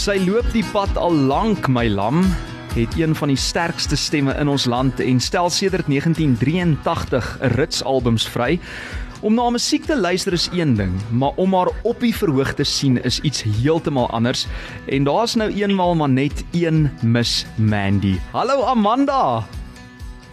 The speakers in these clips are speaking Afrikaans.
Sy loop die pad al lank, my lam, het een van die sterkste stemme in ons land en stel sedert 1983 'n rits albums vry. Om na musiek te luister is een ding, maar om haar op die verhoog te sien is iets heeltemal anders. En daar's nou eenmal maar net een Miss Mandy. Hallo Amanda.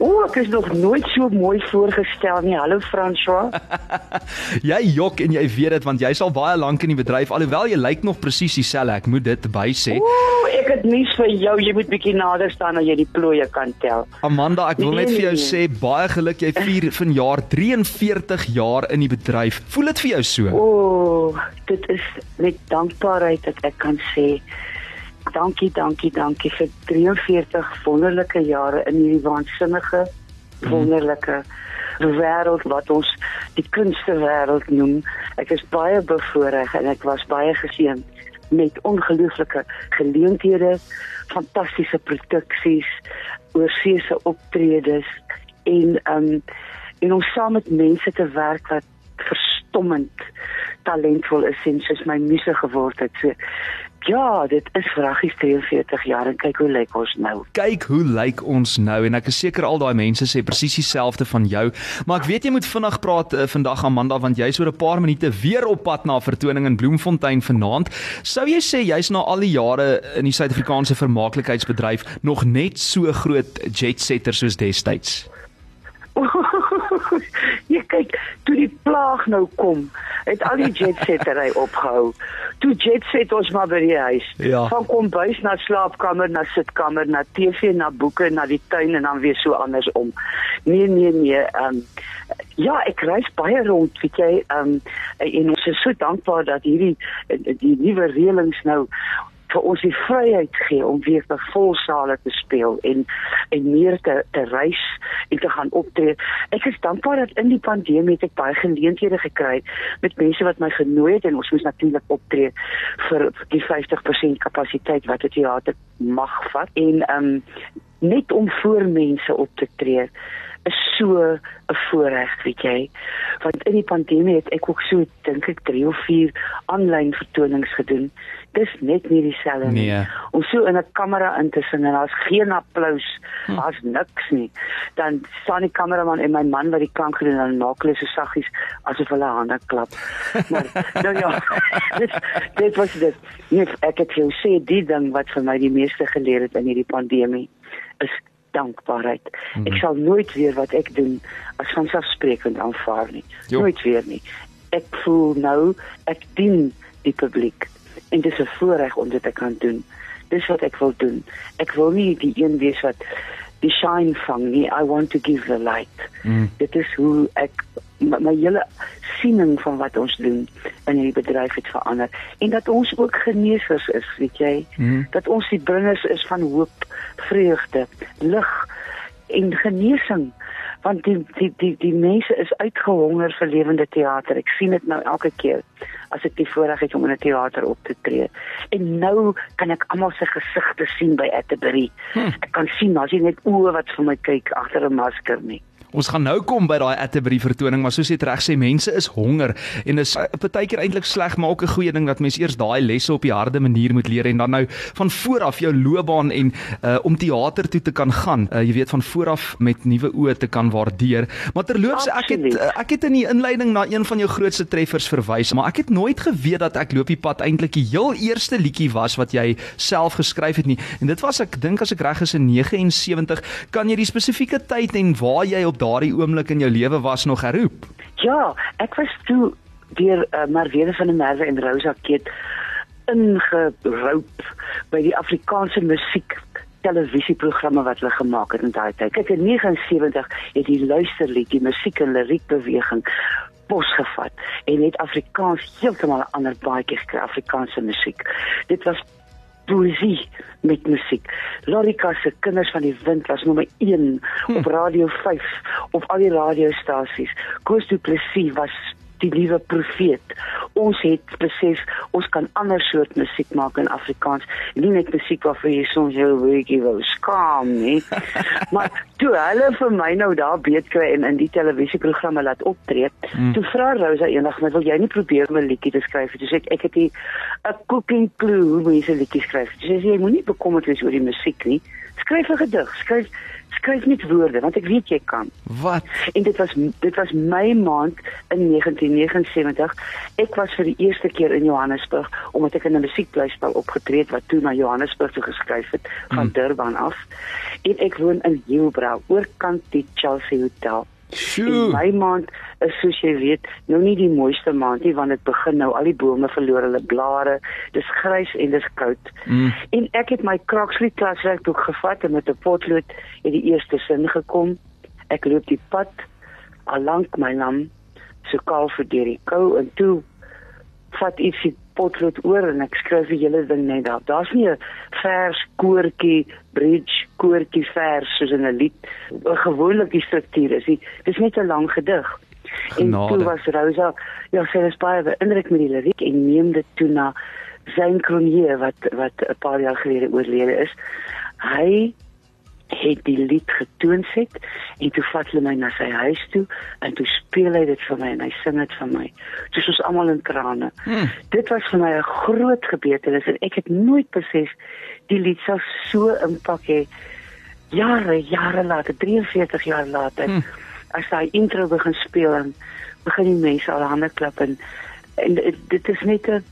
O, ek is nog nooit so mooi voorgestel nie. Hallo François. jy jok en jy weet dit want jy's al baie lank in die bedryf alhoewel jy lyk nog presies dieselfde. Ek moet dit bysê. O, ek het nuus vir jou. Jy moet bietjie nader staan as jy die plooie kan tel. Amanda, ek wil Nee, net vir jou nee, sê baie geluk jy vier vanjaar 43 jaar in die bedryf. Voel dit vir jou so? O, dit is met dankbaarheid dat ek kan sê dankie, dankie, dankie vir 43 wonderlike jare in hierdie waansinnige wonderlike wêreld wat ons die kunste wêreld noem. Ek is baie bevoorreg en ek was baie geseën met ongelooflike geleenthede, fantastiese produksies, oorseese optredes en um en om saam met mense te werk wat verstommend talentvol is en soos my muse geword het. So ja, dit is vraggies 43 jaar en kyk hoe lyk ons nou. Kyk hoe lyk ons nou en ek is seker al daai mense sê presies dieselfde van jou. Maar ek weet jy moet vinnig praat uh, vandag Amanda want jy's oor 'n paar minute weer op pad na 'n vertoning in Bloemfontein vanaand. Sou jy sê jy's na al die jare in die Suid-Afrikaanse vermaaklikheidsbedryf nog net so groot jet setter soos destyds? jy kyk, toe die plaag nou kom, het al die jetsettery opgehou. Toe jetset ons maar by die huis. Ja. Van kombuis na slaapkamer, na sitkamer, na TV, na boeke, na die tuin en dan weer so andersom. Nee, nee, nee. Ehm um, ja, ek reis baie rond, weet jy, ehm um, en ons is so dankbaar dat hierdie die nuwe reëlings nou vir ons die vryheid gee om weer by volsale te speel en en meer te te reis en te gaan optree. Ek is dankbaar dat in die pandemie het ek baie geleenthede gekry met mense wat my genooi het en ons moes natuurlik optree vir die 50% kapasiteit wat 'n teater mag vat en ehm um, net om voor mense op te tree is so 'n voorreg, weet jy. Want in die pandemie het ek ook so dink ek 3 of 4 aanlyn vertonings gedoen. Dis net nie dieselfde nie. Nee. Om so in 'n kamera in te sing en daar's geen applous, Hm. daar's niks nie. Dan staan die kameraman en my man wat die klank gedoen en dan maak hulle so saggies asof hulle hande klap. Maar nou ja, dit dit was dit. Nee, ek het jou sê die ding wat vir my die meeste geleer het in hierdie pandemie is dankbaarheid. Mm. Ek sal nooit weer wat ek doen as vanselfsprekend aanvaar nie. Jo. Nooit weer nie. Ek voel nou ek dien die publiek en dit is 'n voorreg om dit te kan doen. Dis wat ek wil doen. Ek wil nie die een wees wat die shine vang nie. I want to give the light. Mm. Dit is hoe ek my, my hele siening van wat ons doen in hierdie bedryf het verander en dat ons ook genesers is, weet jy? Mm. Dat ons die bringers is van hoop, vreugde, lig en genesing want die die die die mense is uitgehonger vir lewende teater. Ek sien dit nou elke keer as ek die voorreg het om in 'n teater op te tree. En nou kan ek almal se gesigte sien by Atterbury. Hm. Ek kan sien daar's nie net oë wat vir my kyk agter 'n masker nie. Ons gaan nou kom by daai Atterbury vertoning, maar soos jy reg sê, mense is honger en is uh, partykeer eintlik sleg, maar ook 'n goeie ding dat mense eers daai lesse op die harde manier moet leer en dan nou van voor af jou loopbaan en uh, om teater toe te kan gaan, uh, jy weet van voor af met nuwe oë te kan waardeer. Maar terloops, ek het ek het in die inleiding na een van jou grootste treffers verwys, maar ek het nooit geweet dat ek loop die pad eintlik die heel eerste liedjie was wat jy self geskryf het nie. En dit was ek dink as ek reg is in 79. Kan jy die spesifieke tyd en waar jy op daardie oomblik in jou lewe was nog herroep? Ja, ek was toe deur uh, Marwede van der Merwe en Rosa Keet ingeroep by die Afrikaanse musiek televisieprogramme wat hulle gemaak het in daai tyd. Kyk in 79 het die luisterlied, die musiek en liriekbeweging posgevat en het Afrikaans heeltemal 'n ander baadjie gekry, Afrikaanse musiek. Dit was poesie met musiek. Lorika se Kinders van die Wind was nommer 1 hm. op Radio 5 op al die radiostasies. Koos Du Plessis was die nuwe profeet. Ons het besef ons kan ander soort musiek maak in Afrikaans, nie net musiek waarvoor jy soms jou weetie wil skaam nie. maar toe hulle vir my nou daar beet kry en in die televisieprogramme laat optree, mm. toe vra Rosa eendag, "Maar wil jy nie probeer om 'n liedjie te skryf?" Toe sê ek, "Ek het 'n cooking clue hoe mense liedjies skryf." Sy sê, "Jy moenie bekommerd wees oor die musiek nie. Skryf 'n gedig, skryf skryf net woorde want ek weet jy kan. Wat? En dit was dit was my maand in 1979. Ek was vir die eerste keer in Johannesburg omdat ek in 'n musiekblyspel opgetree het wat toe na Johannesburg toe geskryf het van hmm. Durban af. En ek woon in Hillbrow, oorkant die Chelsea Hotel. Sjoe. My maand is soos jy weet, nou nie die mooiste maand nie want dit begin nou al die bome verloor hulle blare. Dis grys en dis koud. Mm. En ek het my Croxley klaswerkboek gevat en met 'n potlood het die eerste sin gekom. Ek loop die pad al lank my lam so kaal vir die kou en toe vat ietsie potlood oor en ek skryf die hele ding net daar. Daar's nie 'n vers koortjie, bridge, koortjie vers soos in 'n lied. Gewoonlik die struktuur is, dis net 'n lang gedig. En toe was Rosa, ja, sy was baie beïndruk met die liriek en neem dit toe na Zayn Cronje wat wat 'n paar jaar gelede oorlede is. Hy het die lied getoon het en toe vat hulle my na sy huis toe en toe speel hy dit vir my en hy sing dit vir my. Dis soos almal in krane. Hmm. Dit was vir my 'n groot gebeurtenis en ek het nooit besef die lied sou so impak hê jare jare later 43 jaar later hmm. as hy intro begin speel en begin die mense al hande klap en, en dit is net 'n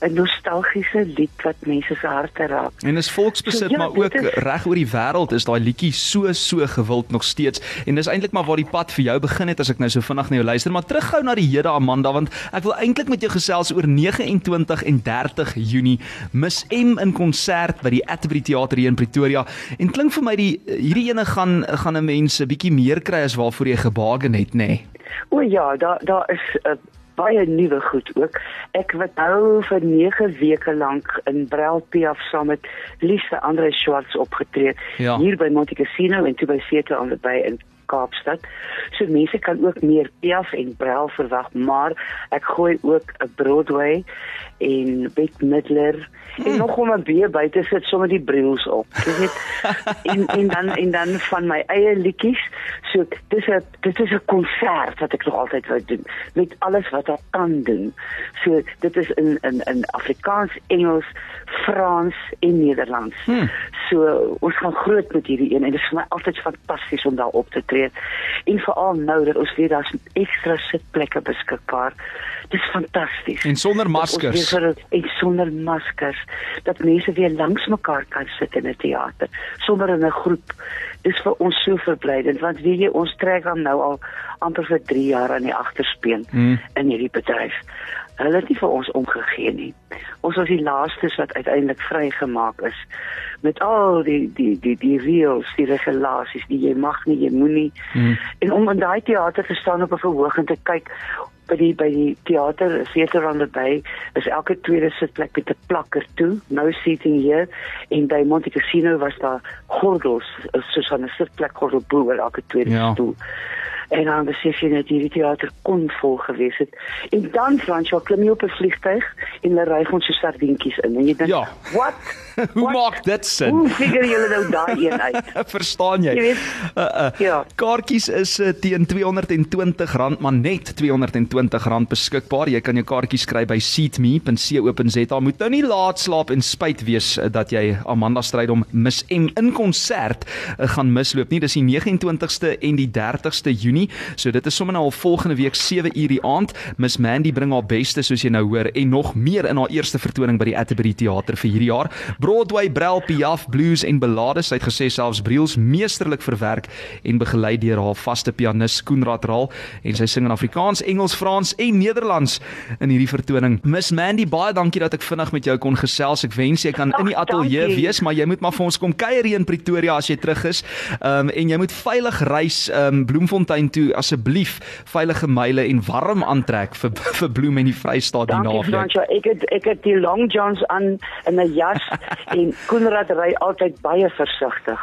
'n nostalgiese lied wat mense se harte raak. En is volksbesit, so, ja, maar ook is... reg oor die wêreld is daai liedjie so so gewild nog steeds. En dis eintlik maar waar die pad vir jou begin het as ek nou so vinnig na jou luister, maar terughou na die hede Amanda want ek wil eintlik met jou gesels oor 29 en 30 Junie Miss M in konsert by die Atterbury Theater hier in Pretoria. En klink vir my die hierdie ene gaan gaan 'n mens 'n bietjie meer kry as waarvoor jy gebaken het, nê? Nee. O ja, daar daar is 'n uh, baie nuwe goed ook. Ek het nou vir 9 weke lank in Brelpiaf saam met Lise Andre Schwartz opgetree ja. hier by Monte Cassino en toe by Theater on the Bay in Kaapstad. So mense kan ook meer Piaf en Brel verwag, maar ek gooi ook 'n Broadway en Bette Midler en nog om 'n bier buite sit sommer die brills op. Dis net en en dan en dan van my eie liedjies. So dis 'n dit is 'n konsert wat ek nog altyd wou doen met alles wat ek kan doen. So dit is in in in Afrikaans, Engels, Frans en Nederlands. Hmm. So ons gaan groot met hierdie een en dit is vir my altyd fantasties om daar op te tree. En veral nou dat ons weer daar's ekstra sitplekke beskikbaar. Dis fantasties. En sonder maskers. En sonder maskers dat mense weer langs mekaar kan sit in 'n teater sonder in 'n groep. Dis vir ons so verblydend want weet jy ons trek dan nou al amper vir 3 jaar aan die agterspeen hmm. in hierdie bedryf. Hulle het nie vir ons omgegee nie. Ons was die laastes wat uiteindelik vrygemaak is met al die die die die reëls, die regulasies, die jy mag nie, jy moenie. Hmm. En om in daai teater te staan op 'n verhoog en te kyk by die by die teater the bay is elke tweede sitplek met 'n plakker toe no seating here en by Monte Cassino was daar gordels soos 'n sitplek gordel bo elke tweede ja. stoel en dan besef jy net hierdie teater kon vol gewees het. En dan Fransjo klim jy op 'n vliegtyg en hulle ry ons so sardientjies in en jy dink, ja. "What? Hoe maak dit sin?" Hoe figure jy nou daai een uit? Verstaan jy? jy weet, uh, uh, ja. Kaartjies is uh, teen R220, maar net R220 beskikbaar. Jy kan jou kaartjies kry by seatme.co.za. Moet nou nie laat slaap en spyt wees uh, dat jy Amanda Strydom mis M in konsert uh, gaan misloop nie. Dis die 29ste en die 30ste Junie Junie. So dit is sommer nou al volgende week 7 uur die aand. Miss Mandy bring haar beste soos jy nou hoor en nog meer in haar eerste vertoning by die Atterbury Theater vir hierdie jaar. Broadway, Brel, Piaf, Blues en Ballades. Sy het gesê selfs Briels meesterlik verwerk en begelei deur haar vaste pianis Koenraad Raal en sy sing in Afrikaans, Engels, Frans en Nederlands in hierdie vertoning. Miss Mandy, baie dankie dat ek vinnig met jou kon gesels. Ek wens jy kan in die ateljee wees, maar jy moet maar vir ons kom kuier hier in Pretoria as jy terug is. Ehm um, en jy moet veilig reis ehm um, Bloemfontein Bloemfontein toe asseblief veilige myle en warm aantrek vir vir Bloem en die Vrystaat die naweek. Dankie Fransjo, ek het ek het die long johns aan en 'n jas en Koenraad ry altyd baie versigtig.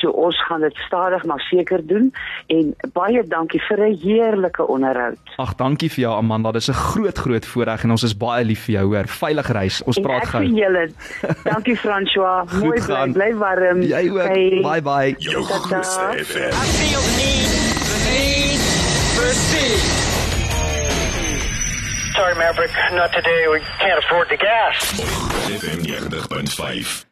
So ons gaan dit stadig maar seker doen en baie dankie vir 'n heerlike onderhoud. Ag, dankie vir jou Amanda. Dis 'n groot groot voorreg en ons is baie lief vir jou, hoor. Veilige reis. Ons praat gou. Julle. Dankie François. Mooi bly, bly warm. Jy ook. Hey. Bye bye. Jou grootste FM. I feel the need, the need for speed. Sorry Maverick, not today. We can't afford the gas. FM 90.5